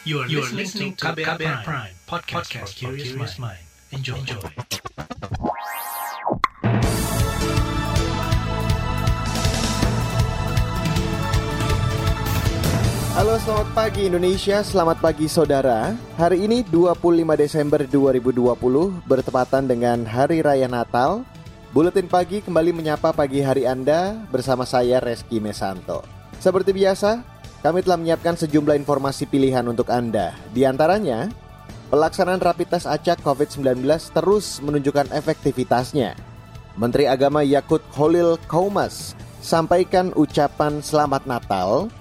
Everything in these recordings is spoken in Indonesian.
You are, you are listening to KBR, Prime, Prime podcast, podcast for curious mind. Enjoy. Enjoy. Halo selamat pagi Indonesia, selamat pagi saudara Hari ini 25 Desember 2020 bertepatan dengan Hari Raya Natal Buletin Pagi kembali menyapa pagi hari Anda bersama saya Reski Mesanto Seperti biasa, kami telah menyiapkan sejumlah informasi pilihan untuk Anda Di antaranya, pelaksanaan rapid test acak COVID-19 terus menunjukkan efektivitasnya Menteri Agama Yakut Holil Kaumas sampaikan ucapan selamat Natal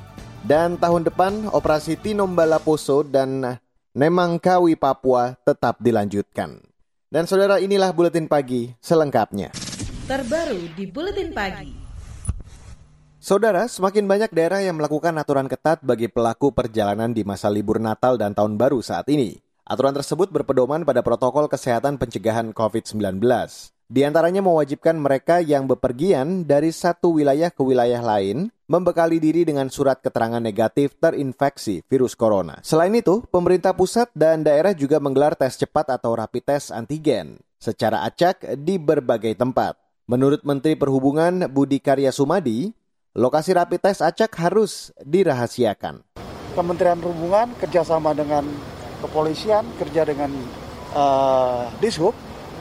dan tahun depan operasi Tinombala Poso dan Nemangkawi Papua tetap dilanjutkan. Dan saudara inilah buletin pagi selengkapnya. Terbaru di buletin pagi. Saudara, semakin banyak daerah yang melakukan aturan ketat bagi pelaku perjalanan di masa libur Natal dan Tahun Baru saat ini. Aturan tersebut berpedoman pada protokol kesehatan pencegahan COVID-19. Di antaranya mewajibkan mereka yang bepergian dari satu wilayah ke wilayah lain membekali diri dengan surat keterangan negatif terinfeksi virus corona. Selain itu, pemerintah pusat dan daerah juga menggelar tes cepat atau rapid test antigen secara acak di berbagai tempat. Menurut Menteri Perhubungan Budi Karya Sumadi, lokasi rapid test acak harus dirahasiakan. Kementerian Perhubungan kerjasama dengan kepolisian, kerja dengan uh, Dishub,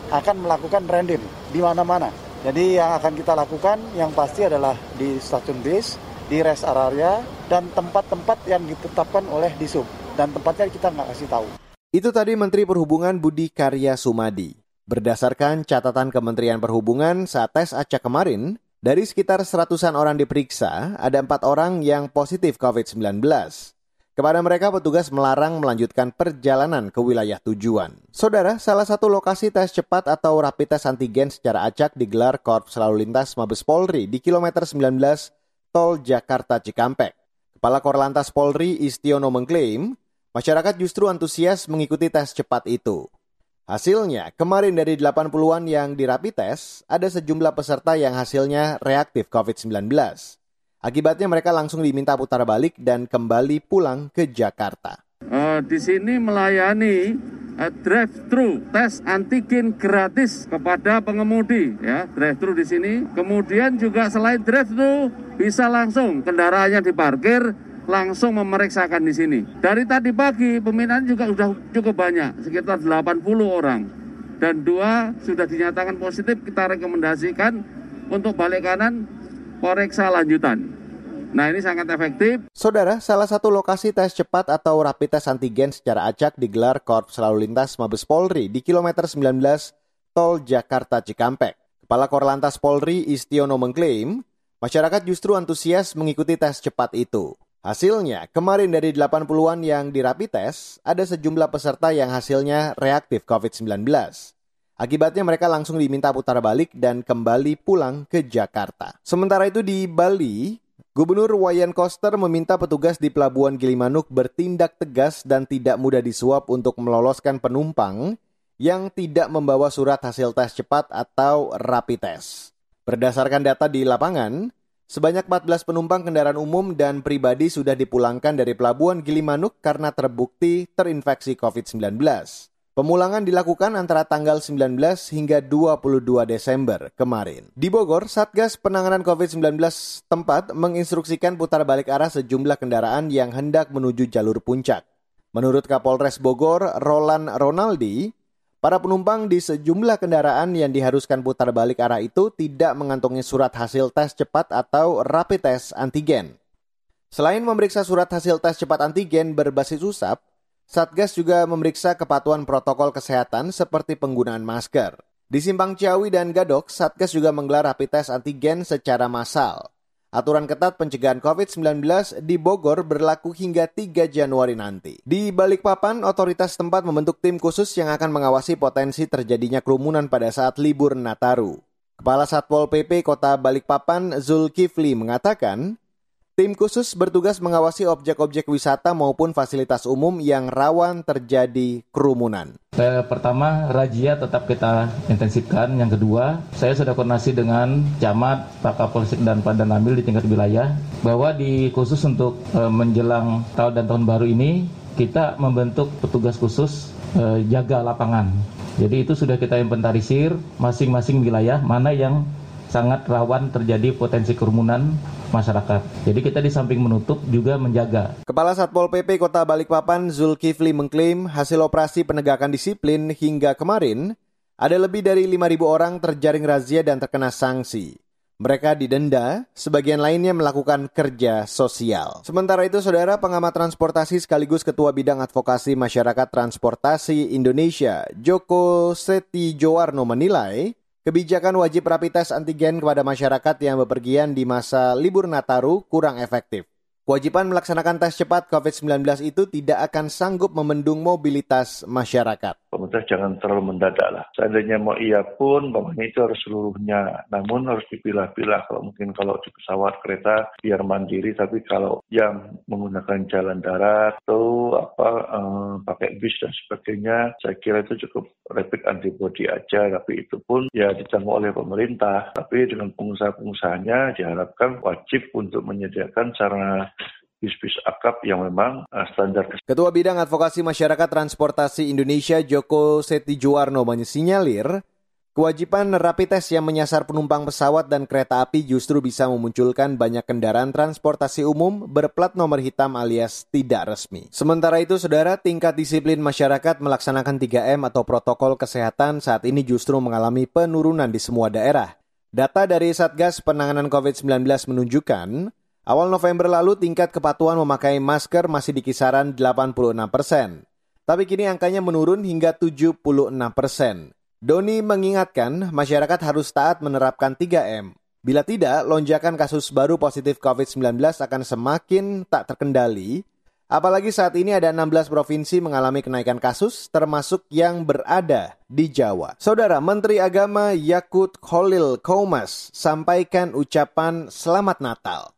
akan melakukan random di mana-mana. Jadi yang akan kita lakukan yang pasti adalah di stasiun bis, di rest area, dan tempat-tempat yang ditetapkan oleh Disub. Dan tempatnya kita nggak kasih tahu. Itu tadi Menteri Perhubungan Budi Karya Sumadi. Berdasarkan catatan Kementerian Perhubungan saat tes acak kemarin, dari sekitar seratusan orang diperiksa, ada empat orang yang positif COVID-19. Kepada mereka petugas melarang melanjutkan perjalanan ke wilayah tujuan. Saudara, salah satu lokasi tes cepat atau rapid test antigen secara acak digelar Korps Lalu Lintas Mabes Polri di kilometer 19 Tol Jakarta Cikampek. Kepala Korlantas Polri Istiono mengklaim, masyarakat justru antusias mengikuti tes cepat itu. Hasilnya, kemarin dari 80-an yang dirapi tes, ada sejumlah peserta yang hasilnya reaktif COVID-19. Akibatnya mereka langsung diminta putar balik dan kembali pulang ke Jakarta. Uh, di sini melayani uh, drive-thru tes antigen gratis kepada pengemudi ya drive-thru di sini. Kemudian juga selain drive-thru bisa langsung kendaraannya diparkir langsung memeriksakan di sini. Dari tadi pagi peminat juga sudah cukup banyak, sekitar 80 orang. Dan dua sudah dinyatakan positif, kita rekomendasikan untuk balik kanan Koreksa lanjutan. Nah ini sangat efektif. Saudara, salah satu lokasi tes cepat atau rapid test antigen secara acak digelar Korps Lalu Lintas Mabes Polri di kilometer 19 Tol Jakarta Cikampek. Kepala Korlantas Polri Istiono mengklaim, masyarakat justru antusias mengikuti tes cepat itu. Hasilnya, kemarin dari 80-an yang dirapi tes, ada sejumlah peserta yang hasilnya reaktif COVID-19. Akibatnya mereka langsung diminta putar balik dan kembali pulang ke Jakarta. Sementara itu di Bali, Gubernur Wayan Koster meminta petugas di Pelabuhan Gilimanuk bertindak tegas dan tidak mudah disuap untuk meloloskan penumpang yang tidak membawa surat hasil tes cepat atau rapid test. Berdasarkan data di lapangan, sebanyak 14 penumpang kendaraan umum dan pribadi sudah dipulangkan dari Pelabuhan Gilimanuk karena terbukti terinfeksi COVID-19. Pemulangan dilakukan antara tanggal 19 hingga 22 Desember kemarin. Di Bogor, Satgas Penanganan COVID-19 tempat menginstruksikan putar balik arah sejumlah kendaraan yang hendak menuju jalur puncak. Menurut Kapolres Bogor, Roland Ronaldi, para penumpang di sejumlah kendaraan yang diharuskan putar balik arah itu tidak mengantongi surat hasil tes cepat atau rapid test antigen. Selain memeriksa surat hasil tes cepat antigen berbasis usap, Satgas juga memeriksa kepatuhan protokol kesehatan seperti penggunaan masker. Di Simpang Ciawi dan Gadok, Satgas juga menggelar rapid test antigen secara massal. Aturan ketat pencegahan COVID-19 di Bogor berlaku hingga 3 Januari nanti. Di Balikpapan, otoritas tempat membentuk tim khusus yang akan mengawasi potensi terjadinya kerumunan pada saat libur Nataru. Kepala Satpol PP Kota Balikpapan Zulkifli mengatakan, Tim khusus bertugas mengawasi objek-objek wisata maupun fasilitas umum yang rawan terjadi kerumunan. Pertama, razia tetap kita intensifkan. Yang kedua, saya sudah koordinasi dengan camat, Pak Kapolsek dan Pak Danamil di tingkat wilayah bahwa di khusus untuk e, menjelang tahun dan tahun baru ini kita membentuk petugas khusus eh, jaga lapangan. Jadi itu sudah kita inventarisir masing-masing wilayah mana yang sangat rawan terjadi potensi kerumunan masyarakat. Jadi kita di samping menutup juga menjaga. Kepala Satpol PP Kota Balikpapan Zulkifli mengklaim hasil operasi penegakan disiplin hingga kemarin ada lebih dari 5.000 orang terjaring razia dan terkena sanksi. Mereka didenda, sebagian lainnya melakukan kerja sosial. Sementara itu, saudara pengamat transportasi sekaligus Ketua Bidang Advokasi Masyarakat Transportasi Indonesia, Joko Seti Jowarno menilai, kebijakan wajib rapid test antigen kepada masyarakat yang bepergian di masa libur Nataru kurang efektif. Kewajiban melaksanakan tes cepat COVID-19 itu tidak akan sanggup memendung mobilitas masyarakat. Pemerintah jangan terlalu mendadak lah. Seandainya mau iya pun, bawahnya itu harus seluruhnya. Namun harus dipilah-pilah. Kalau mungkin kalau di pesawat kereta biar mandiri, tapi kalau yang menggunakan jalan darat atau apa eh, pakai bis dan sebagainya, saya kira itu cukup rapid antibody aja. Tapi itu pun ya ditanggung oleh pemerintah. Tapi dengan pengusaha-pengusahanya diharapkan wajib untuk menyediakan sarana bis-bis akap yang memang uh, standar. Ketua Bidang Advokasi Masyarakat Transportasi Indonesia Joko Setijuarno menyesinyalir, kewajiban rapid test yang menyasar penumpang pesawat dan kereta api justru bisa memunculkan banyak kendaraan transportasi umum berplat nomor hitam alias tidak resmi. Sementara itu, saudara, tingkat disiplin masyarakat melaksanakan 3M atau protokol kesehatan saat ini justru mengalami penurunan di semua daerah. Data dari Satgas Penanganan COVID-19 menunjukkan Awal November lalu tingkat kepatuhan memakai masker masih di kisaran 86 persen. Tapi kini angkanya menurun hingga 76 persen. Doni mengingatkan masyarakat harus taat menerapkan 3M. Bila tidak, lonjakan kasus baru positif COVID-19 akan semakin tak terkendali, apalagi saat ini ada 16 provinsi mengalami kenaikan kasus, termasuk yang berada di Jawa. Saudara Menteri Agama Yakut Khalil Kaumas sampaikan ucapan Selamat Natal.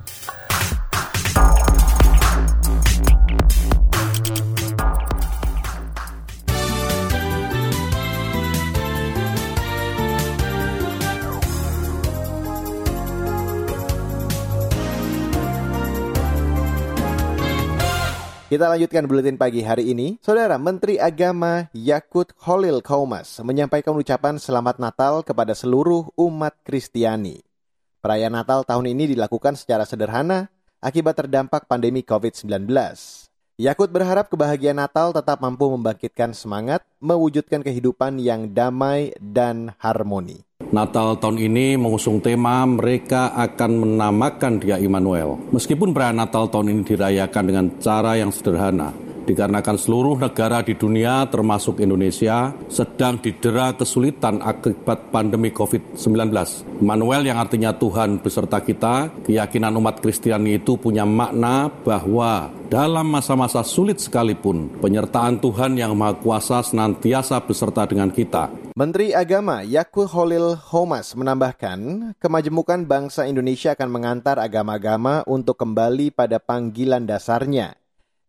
Kita lanjutkan buletin pagi hari ini. Saudara Menteri Agama Yakut Khalil Kaumas menyampaikan ucapan selamat Natal kepada seluruh umat Kristiani. Perayaan Natal tahun ini dilakukan secara sederhana akibat terdampak pandemi COVID-19. Yakut berharap kebahagiaan Natal tetap mampu membangkitkan semangat, mewujudkan kehidupan yang damai dan harmoni. Natal tahun ini mengusung tema mereka akan menamakan dia Immanuel. Meskipun perayaan Natal tahun ini dirayakan dengan cara yang sederhana, dikarenakan seluruh negara di dunia termasuk Indonesia sedang didera kesulitan akibat pandemi COVID-19. Immanuel yang artinya Tuhan beserta kita, keyakinan umat Kristiani itu punya makna bahwa dalam masa-masa sulit sekalipun, penyertaan Tuhan yang Maha Kuasa senantiasa beserta dengan kita. Menteri Agama Yakul Holil Homas menambahkan, kemajemukan bangsa Indonesia akan mengantar agama-agama untuk kembali pada panggilan dasarnya,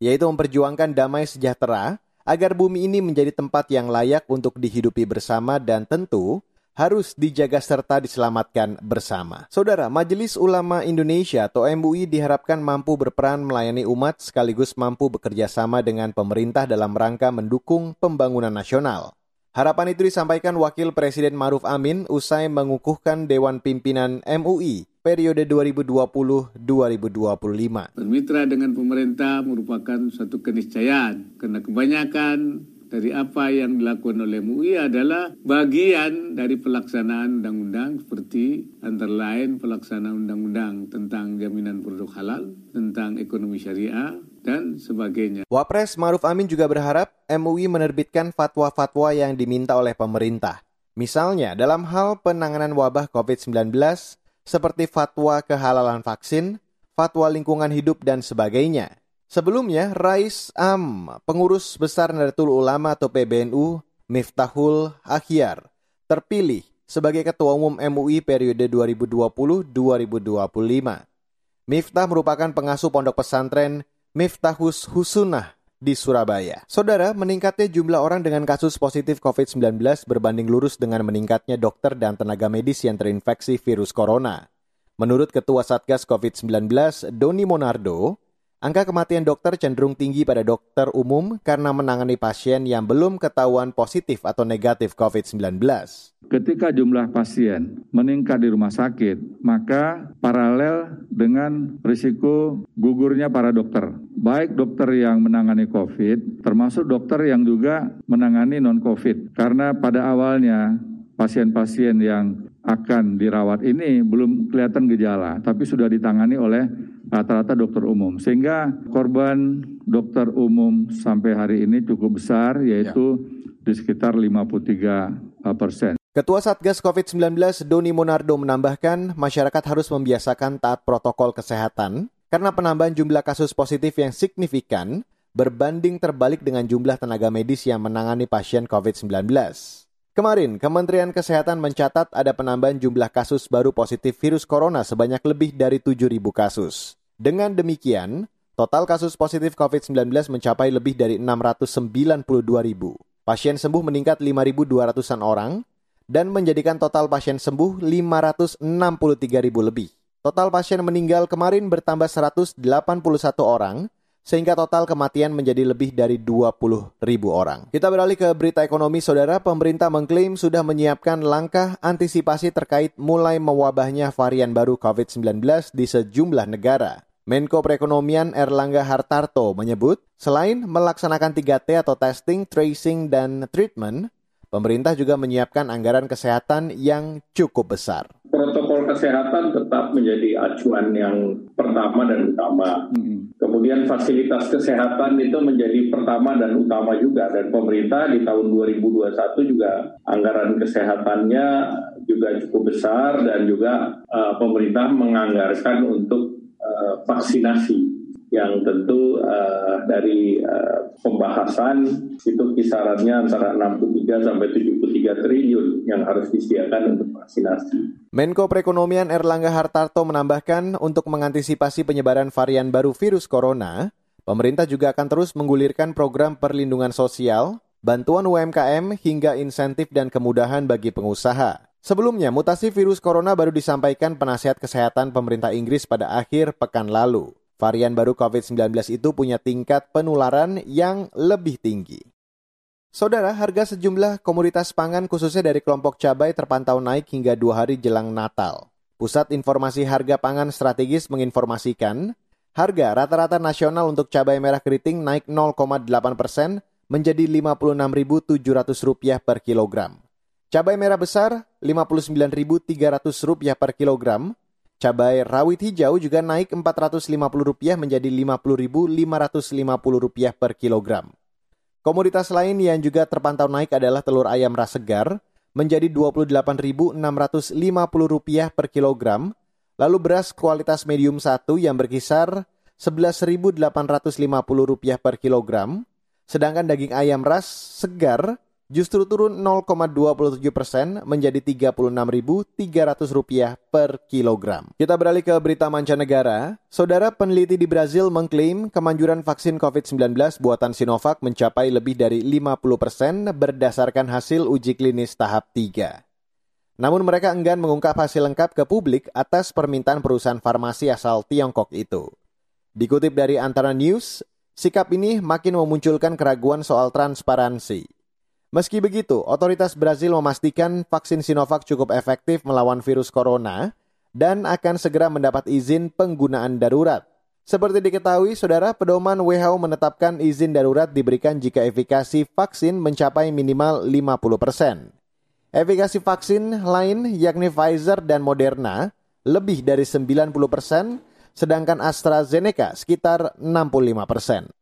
yaitu memperjuangkan damai sejahtera agar bumi ini menjadi tempat yang layak untuk dihidupi bersama dan tentu harus dijaga serta diselamatkan bersama. Saudara, Majelis Ulama Indonesia atau MUI diharapkan mampu berperan melayani umat sekaligus mampu bekerja sama dengan pemerintah dalam rangka mendukung pembangunan nasional. Harapan itu disampaikan Wakil Presiden Maruf Amin usai mengukuhkan Dewan Pimpinan MUI periode 2020-2025. Bermitra dengan pemerintah merupakan satu keniscayaan karena kebanyakan dari apa yang dilakukan oleh MUI adalah bagian dari pelaksanaan undang-undang seperti antara lain pelaksanaan undang-undang tentang jaminan produk halal, tentang ekonomi syariah, dan sebagainya. Wapres Maruf Amin juga berharap MUI menerbitkan fatwa-fatwa yang diminta oleh pemerintah. Misalnya dalam hal penanganan wabah COVID-19 seperti fatwa kehalalan vaksin, fatwa lingkungan hidup, dan sebagainya. Sebelumnya, Rais Am, pengurus besar Nahdlatul Ulama atau PBNU, Miftahul Akhyar, terpilih sebagai Ketua Umum MUI periode 2020-2025. Miftah merupakan pengasuh pondok pesantren Miftahus Husunah di Surabaya. Saudara, meningkatnya jumlah orang dengan kasus positif COVID-19 berbanding lurus dengan meningkatnya dokter dan tenaga medis yang terinfeksi virus corona. Menurut Ketua Satgas COVID-19, Doni Monardo, Angka kematian dokter cenderung tinggi pada dokter umum karena menangani pasien yang belum ketahuan positif atau negatif COVID-19. Ketika jumlah pasien meningkat di rumah sakit, maka paralel dengan risiko gugurnya para dokter. Baik dokter yang menangani COVID, termasuk dokter yang juga menangani non-COVID. Karena pada awalnya pasien-pasien yang akan dirawat ini belum kelihatan gejala, tapi sudah ditangani oleh rata-rata dokter umum. Sehingga korban dokter umum sampai hari ini cukup besar, yaitu ya. di sekitar 53 uh, persen. Ketua Satgas COVID-19 Doni Monardo menambahkan masyarakat harus membiasakan taat protokol kesehatan karena penambahan jumlah kasus positif yang signifikan berbanding terbalik dengan jumlah tenaga medis yang menangani pasien COVID-19. Kemarin, Kementerian Kesehatan mencatat ada penambahan jumlah kasus baru positif virus corona sebanyak lebih dari 7.000 kasus. Dengan demikian, total kasus positif COVID-19 mencapai lebih dari 692 ribu. Pasien sembuh meningkat 5.200-an orang dan menjadikan total pasien sembuh 563 ribu lebih. Total pasien meninggal kemarin bertambah 181 orang, sehingga total kematian menjadi lebih dari 20 ribu orang. Kita beralih ke berita ekonomi, saudara. Pemerintah mengklaim sudah menyiapkan langkah antisipasi terkait mulai mewabahnya varian baru COVID-19 di sejumlah negara. Menko Perekonomian Erlangga Hartarto menyebut, selain melaksanakan 3T atau testing, tracing, dan treatment, pemerintah juga menyiapkan anggaran kesehatan yang cukup besar. Protokol kesehatan tetap menjadi acuan yang pertama dan utama. Kemudian fasilitas kesehatan itu menjadi pertama dan utama juga. Dan pemerintah di tahun 2021 juga anggaran kesehatannya juga cukup besar dan juga uh, pemerintah menganggarkan untuk uh, vaksinasi yang tentu uh, dari uh, pembahasan itu kisarannya antara 63 sampai 73 triliun yang harus disediakan untuk vaksinasi. Menko Perekonomian Erlangga Hartarto menambahkan untuk mengantisipasi penyebaran varian baru virus corona, pemerintah juga akan terus menggulirkan program perlindungan sosial, bantuan UMKM hingga insentif dan kemudahan bagi pengusaha. Sebelumnya, mutasi virus corona baru disampaikan penasihat kesehatan pemerintah Inggris pada akhir pekan lalu. Varian baru COVID-19 itu punya tingkat penularan yang lebih tinggi. Saudara, harga sejumlah komoditas pangan khususnya dari kelompok cabai terpantau naik hingga dua hari jelang Natal. Pusat Informasi Harga Pangan Strategis menginformasikan, harga rata-rata nasional untuk cabai merah keriting naik 0,8 persen menjadi Rp59.700 per kilogram. Cabai merah besar Rp59.300 per kilogram, Cabai rawit hijau juga naik Rp450 menjadi Rp50.550 per kilogram. Komoditas lain yang juga terpantau naik adalah telur ayam ras segar menjadi Rp28.650 per kilogram, lalu beras kualitas medium 1 yang berkisar Rp11.850 per kilogram, sedangkan daging ayam ras segar justru turun 0,27 persen menjadi Rp36.300 per kilogram. Kita beralih ke berita mancanegara. Saudara peneliti di Brazil mengklaim kemanjuran vaksin COVID-19 buatan Sinovac mencapai lebih dari 50 persen berdasarkan hasil uji klinis tahap 3. Namun mereka enggan mengungkap hasil lengkap ke publik atas permintaan perusahaan farmasi asal Tiongkok itu. Dikutip dari Antara News, sikap ini makin memunculkan keraguan soal transparansi. Meski begitu, otoritas Brazil memastikan vaksin Sinovac cukup efektif melawan virus corona dan akan segera mendapat izin penggunaan darurat. Seperti diketahui, saudara, pedoman WHO menetapkan izin darurat diberikan jika efikasi vaksin mencapai minimal 50%. Efikasi vaksin lain yakni Pfizer dan Moderna lebih dari 90%, sedangkan AstraZeneca sekitar 65%.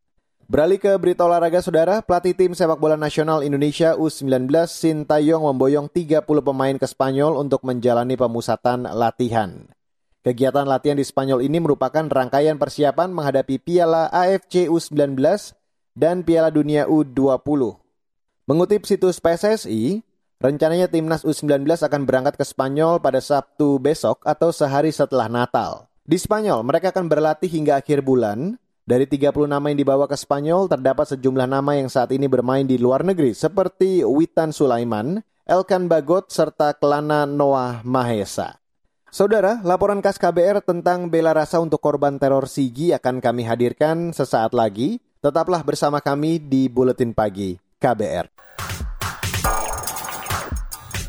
Beralih ke berita olahraga saudara, pelatih tim sepak bola nasional Indonesia U19 Sintayong memboyong 30 pemain ke Spanyol untuk menjalani pemusatan latihan. Kegiatan latihan di Spanyol ini merupakan rangkaian persiapan menghadapi Piala AFC U19 dan Piala Dunia U20. Mengutip situs PSSI, Rencananya timnas U19 akan berangkat ke Spanyol pada Sabtu besok atau sehari setelah Natal. Di Spanyol, mereka akan berlatih hingga akhir bulan. Dari 30 nama yang dibawa ke Spanyol, terdapat sejumlah nama yang saat ini bermain di luar negeri, seperti Witan Sulaiman, Elkan Bagot, serta Kelana Noah Mahesa. Saudara, laporan khas KBR tentang bela rasa untuk korban teror Sigi akan kami hadirkan sesaat lagi. Tetaplah bersama kami di Buletin Pagi KBR.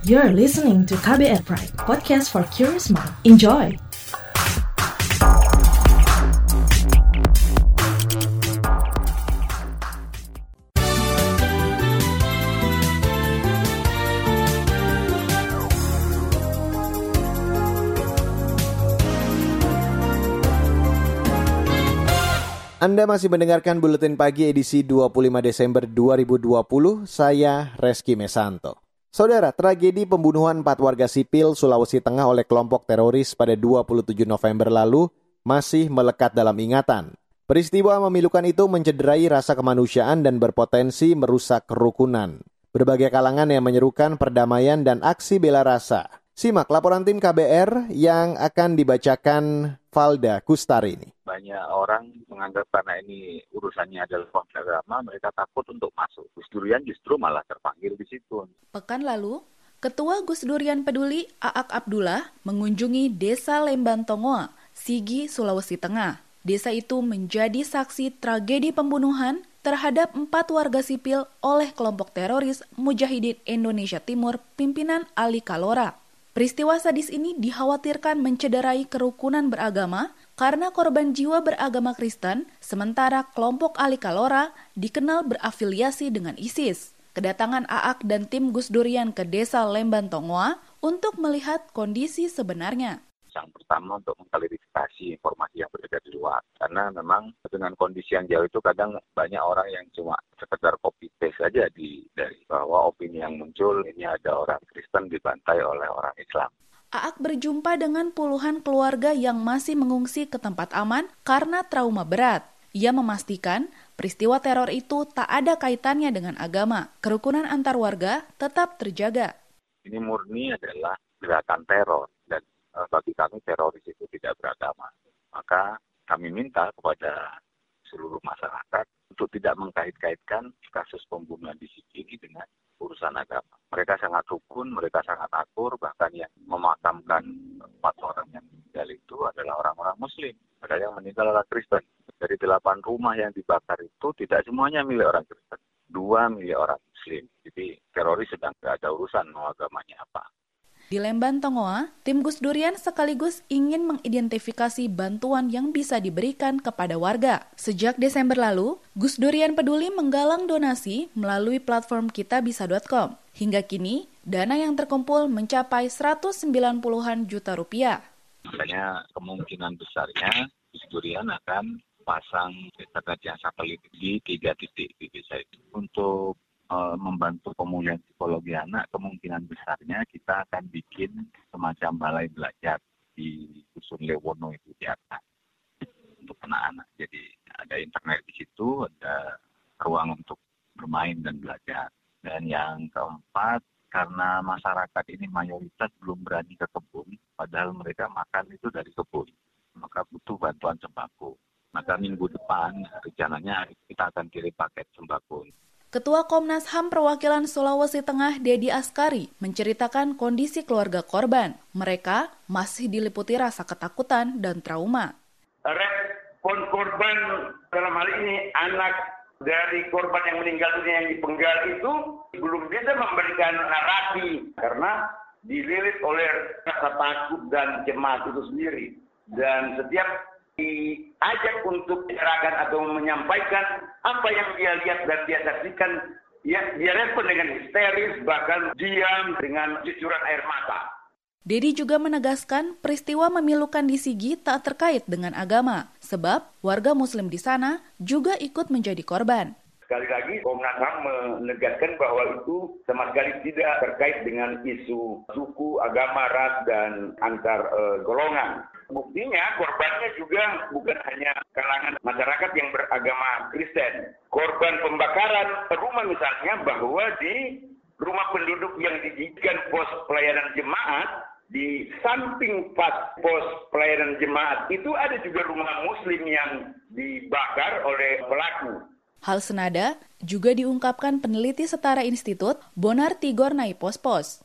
You're listening to KBR Pride, podcast for curious mind. Enjoy! Anda masih mendengarkan Buletin Pagi edisi 25 Desember 2020, saya Reski Mesanto. Saudara, tragedi pembunuhan empat warga sipil Sulawesi Tengah oleh kelompok teroris pada 27 November lalu masih melekat dalam ingatan. Peristiwa memilukan itu mencederai rasa kemanusiaan dan berpotensi merusak kerukunan. Berbagai kalangan yang menyerukan perdamaian dan aksi bela rasa. Simak laporan tim KBR yang akan dibacakan Valda Kustari ini. Banyak orang menganggap karena ini urusannya adalah konflik agama, mereka takut untuk masuk. Gus Durian justru malah terpanggil di situ. Pekan lalu, Ketua Gus Durian Peduli Aak Abdullah mengunjungi Desa Lemban Tongoa, Sigi, Sulawesi Tengah. Desa itu menjadi saksi tragedi pembunuhan terhadap empat warga sipil oleh kelompok teroris Mujahidin Indonesia Timur pimpinan Ali Kalora. Peristiwa sadis ini dikhawatirkan mencederai kerukunan beragama karena korban jiwa beragama Kristen, sementara kelompok Ali Kalora dikenal berafiliasi dengan ISIS. Kedatangan Aak dan tim Gus Durian ke desa Lemban Tongoa untuk melihat kondisi sebenarnya yang pertama untuk mengklarifikasi informasi yang beredar di luar. Karena memang dengan kondisi yang jauh itu kadang banyak orang yang cuma sekedar copy paste saja di dari bahwa opini yang muncul ini ada orang Kristen dibantai oleh orang Islam. Aak berjumpa dengan puluhan keluarga yang masih mengungsi ke tempat aman karena trauma berat. Ia memastikan peristiwa teror itu tak ada kaitannya dengan agama. Kerukunan antar warga tetap terjaga. Ini murni adalah gerakan teror bagi kami teroris itu tidak beragama. Maka kami minta kepada seluruh masyarakat untuk tidak mengkait-kaitkan kasus pembunuhan di sini dengan urusan agama. Mereka sangat rukun, mereka sangat akur, bahkan yang memakamkan empat orang yang meninggal itu adalah orang-orang muslim. Ada yang meninggal adalah Kristen. Dari delapan rumah yang dibakar itu tidak semuanya milik orang Kristen. Dua milik orang muslim. Jadi teroris sedang tidak ada urusan mau agamanya apa. Di Lemban Tongoa, tim Gus Durian sekaligus ingin mengidentifikasi bantuan yang bisa diberikan kepada warga. Sejak Desember lalu, Gus Durian peduli menggalang donasi melalui platform kitabisa.com. Hingga kini, dana yang terkumpul mencapai 190-an juta rupiah. Makanya kemungkinan besarnya Gus Durian akan pasang yang satelit di tiga titik di desa itu. Untuk membantu pemulihan psikologi anak, kemungkinan besarnya kita akan bikin semacam balai belajar di Dusun Lewono itu di atas untuk anak-anak. Jadi ada internet di situ, ada ruang untuk bermain dan belajar. Dan yang keempat, karena masyarakat ini mayoritas belum berani ke kebun, padahal mereka makan itu dari kebun, maka butuh bantuan sembako. Maka minggu depan rencananya kita akan kirim paket sembako. Ketua Komnas HAM Perwakilan Sulawesi Tengah Dedi Askari menceritakan kondisi keluarga korban. Mereka masih diliputi rasa ketakutan dan trauma. Respon korban dalam hal ini anak dari korban yang meninggal dunia yang dipenggal itu belum bisa memberikan narasi karena dililit oleh rasa takut dan cemas itu sendiri. Dan setiap diajak untuk menyerahkan atau menyampaikan apa yang dia lihat dan dia saksikan, ya, dia respon dengan histeris, bahkan diam dengan cucuran air mata. Dedi juga menegaskan peristiwa memilukan di Sigi tak terkait dengan agama, sebab warga muslim di sana juga ikut menjadi korban. Sekali lagi Komnas HAM menegaskan bahwa itu sama sekali tidak terkait dengan isu suku, agama, ras, dan antar uh, golongan. Buktinya korbannya juga bukan hanya kalangan masyarakat yang beragama Kristen. Korban pembakaran rumah misalnya bahwa di rumah penduduk yang dijadikan pos pelayanan jemaat di samping pas pos pelayanan jemaat itu ada juga rumah muslim yang dibakar oleh pelaku. Hal senada juga diungkapkan peneliti setara institut Bonar Tigor Naipospos.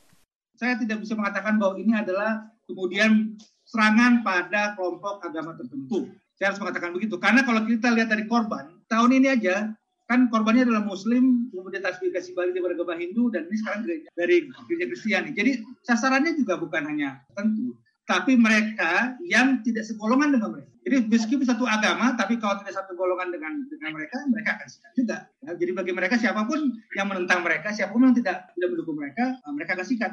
Saya tidak bisa mengatakan bahwa ini adalah kemudian serangan pada kelompok agama tertentu. Saya harus mengatakan begitu. Karena kalau kita lihat dari korban, tahun ini aja kan korbannya adalah Muslim, kemudian transmigrasi Bali dari agama Hindu, dan ini sekarang dari, dari gereja Kristiani. Jadi sasarannya juga bukan hanya tentu, tapi mereka yang tidak segolongan dengan mereka. Jadi meskipun satu agama, tapi kalau tidak satu golongan dengan dengan mereka, mereka akan sikat juga. Ya, jadi bagi mereka siapa pun yang menentang mereka, siapa pun yang tidak tidak mendukung mereka, mereka akan sikat.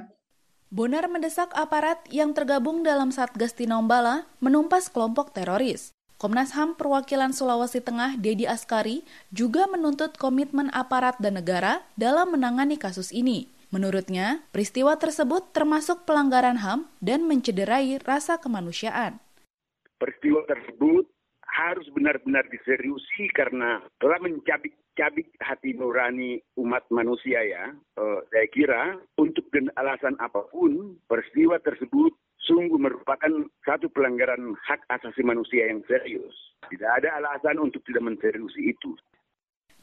Bonar mendesak aparat yang tergabung dalam Satgas Tinombala menumpas kelompok teroris. Komnas HAM Perwakilan Sulawesi Tengah Dedi Askari juga menuntut komitmen aparat dan negara dalam menangani kasus ini. Menurutnya, peristiwa tersebut termasuk pelanggaran HAM dan mencederai rasa kemanusiaan. Peristiwa tersebut harus benar-benar diseriusi karena telah mencabik-cabik hati nurani umat manusia ya. Uh, saya kira untuk alasan apa pun peristiwa tersebut sungguh merupakan satu pelanggaran hak asasi manusia yang serius. Tidak ada alasan untuk tidak menseriusi itu.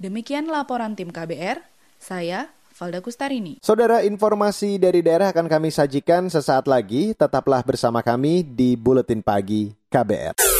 Demikian laporan tim KBR, saya Valda Kustarini. Saudara, informasi dari daerah akan kami sajikan sesaat lagi. Tetaplah bersama kami di Buletin Pagi KBR.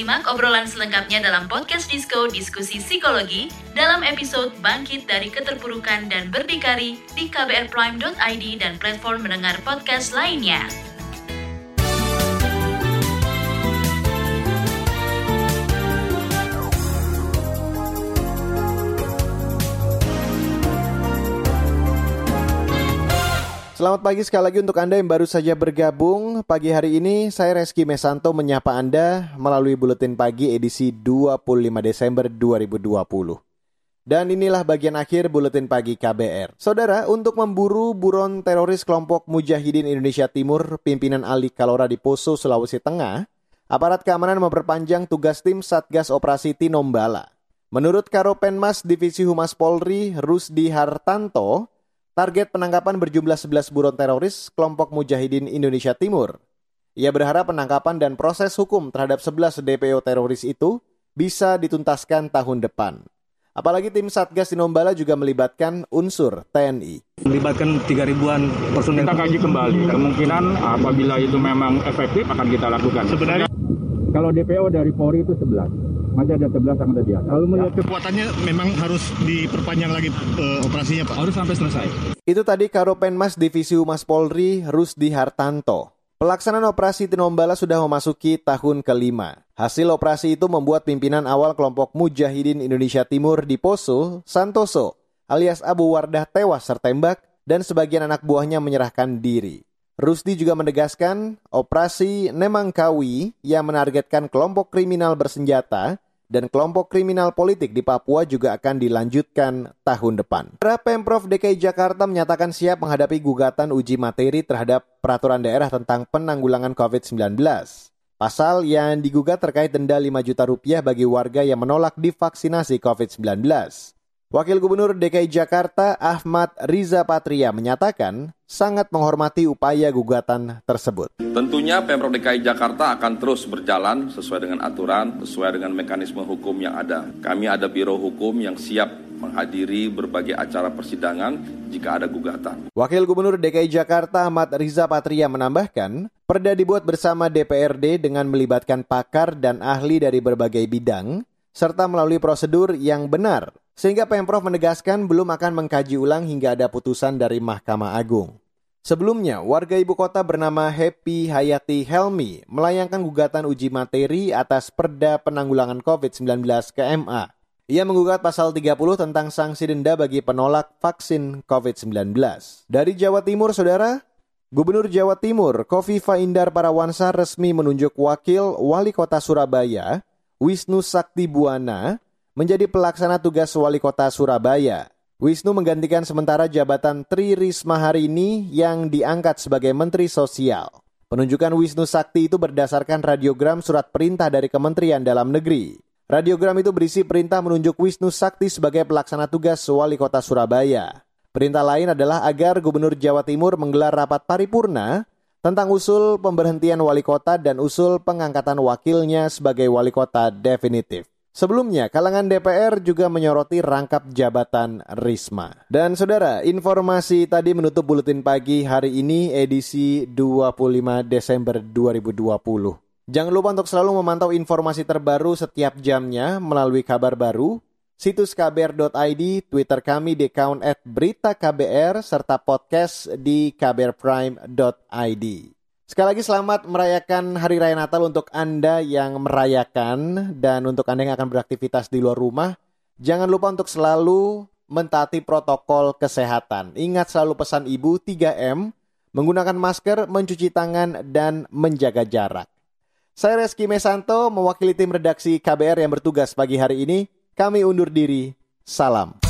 Simak obrolan selengkapnya dalam podcast Disko Diskusi Psikologi dalam episode Bangkit dari Keterpurukan dan Berdikari di kbrprime.id dan platform mendengar podcast lainnya. Selamat pagi sekali lagi untuk Anda yang baru saja bergabung. Pagi hari ini saya Reski Mesanto menyapa Anda melalui Buletin Pagi edisi 25 Desember 2020. Dan inilah bagian akhir Buletin Pagi KBR. Saudara, untuk memburu buron teroris kelompok Mujahidin Indonesia Timur, pimpinan Ali Kalora di Poso, Sulawesi Tengah, aparat keamanan memperpanjang tugas tim Satgas Operasi Tinombala. Menurut Karopenmas Divisi Humas Polri, Rusdi Hartanto, Target penangkapan berjumlah 11 buron teroris kelompok Mujahidin Indonesia Timur. Ia berharap penangkapan dan proses hukum terhadap 11 DPO teroris itu bisa dituntaskan tahun depan. Apalagi tim Satgas Tinombala juga melibatkan unsur TNI. Melibatkan 3 ribuan personil. Kita kaji kembali. Kemungkinan apabila itu memang efektif akan kita lakukan. Sebenarnya kalau DPO dari Polri itu 11 masih ada 11 yang ada di atas. Kalau melihat kekuatannya memang harus diperpanjang lagi uh, operasinya Pak. Harus sampai selesai. Itu tadi Karopenmas Divisi Humas Polri Rusdi Hartanto. Pelaksanaan operasi Tinombala sudah memasuki tahun kelima. Hasil operasi itu membuat pimpinan awal kelompok Mujahidin Indonesia Timur di Poso, Santoso, alias Abu Wardah tewas tertembak dan sebagian anak buahnya menyerahkan diri. Rusdi juga menegaskan operasi Nemangkawi yang menargetkan kelompok kriminal bersenjata dan kelompok kriminal politik di Papua juga akan dilanjutkan tahun depan. Pemprov DKI Jakarta menyatakan siap menghadapi gugatan uji materi terhadap peraturan daerah tentang penanggulangan COVID-19. Pasal yang digugat terkait denda 5 juta rupiah bagi warga yang menolak divaksinasi COVID-19. Wakil Gubernur DKI Jakarta Ahmad Riza Patria menyatakan sangat menghormati upaya gugatan tersebut. Tentunya Pemprov DKI Jakarta akan terus berjalan sesuai dengan aturan, sesuai dengan mekanisme hukum yang ada. Kami ada biro hukum yang siap menghadiri berbagai acara persidangan jika ada gugatan. Wakil Gubernur DKI Jakarta Ahmad Riza Patria menambahkan, perda dibuat bersama DPRD dengan melibatkan pakar dan ahli dari berbagai bidang, serta melalui prosedur yang benar sehingga Pemprov menegaskan belum akan mengkaji ulang hingga ada putusan dari Mahkamah Agung. Sebelumnya, warga ibu kota bernama Happy Hayati Helmi melayangkan gugatan uji materi atas Perda Penanggulangan COVID-19 ke MA. Ia menggugat pasal 30 tentang sanksi denda bagi penolak vaksin COVID-19. Dari Jawa Timur, Saudara, Gubernur Jawa Timur Kofifa Indar Parawansa resmi menunjuk wakil wali kota Surabaya, Wisnu Sakti Buana, menjadi pelaksana tugas wali kota Surabaya. Wisnu menggantikan sementara jabatan Tri Risma hari ini yang diangkat sebagai Menteri Sosial. Penunjukan Wisnu Sakti itu berdasarkan radiogram surat perintah dari Kementerian Dalam Negeri. Radiogram itu berisi perintah menunjuk Wisnu Sakti sebagai pelaksana tugas wali kota Surabaya. Perintah lain adalah agar Gubernur Jawa Timur menggelar rapat paripurna tentang usul pemberhentian wali kota dan usul pengangkatan wakilnya sebagai wali kota definitif. Sebelumnya, kalangan DPR juga menyoroti rangkap jabatan Risma. Dan saudara, informasi tadi menutup buletin pagi hari ini edisi 25 Desember 2020. Jangan lupa untuk selalu memantau informasi terbaru setiap jamnya melalui kabar baru, situs kbr.id, Twitter kami di account at berita KBR, serta podcast di kbrprime.id. Sekali lagi selamat merayakan Hari Raya Natal untuk Anda yang merayakan dan untuk Anda yang akan beraktivitas di luar rumah. Jangan lupa untuk selalu mentaati protokol kesehatan. Ingat selalu pesan ibu 3M, menggunakan masker, mencuci tangan, dan menjaga jarak. Saya Reski Mesanto, mewakili tim redaksi KBR yang bertugas pagi hari ini. Kami undur diri. Salam.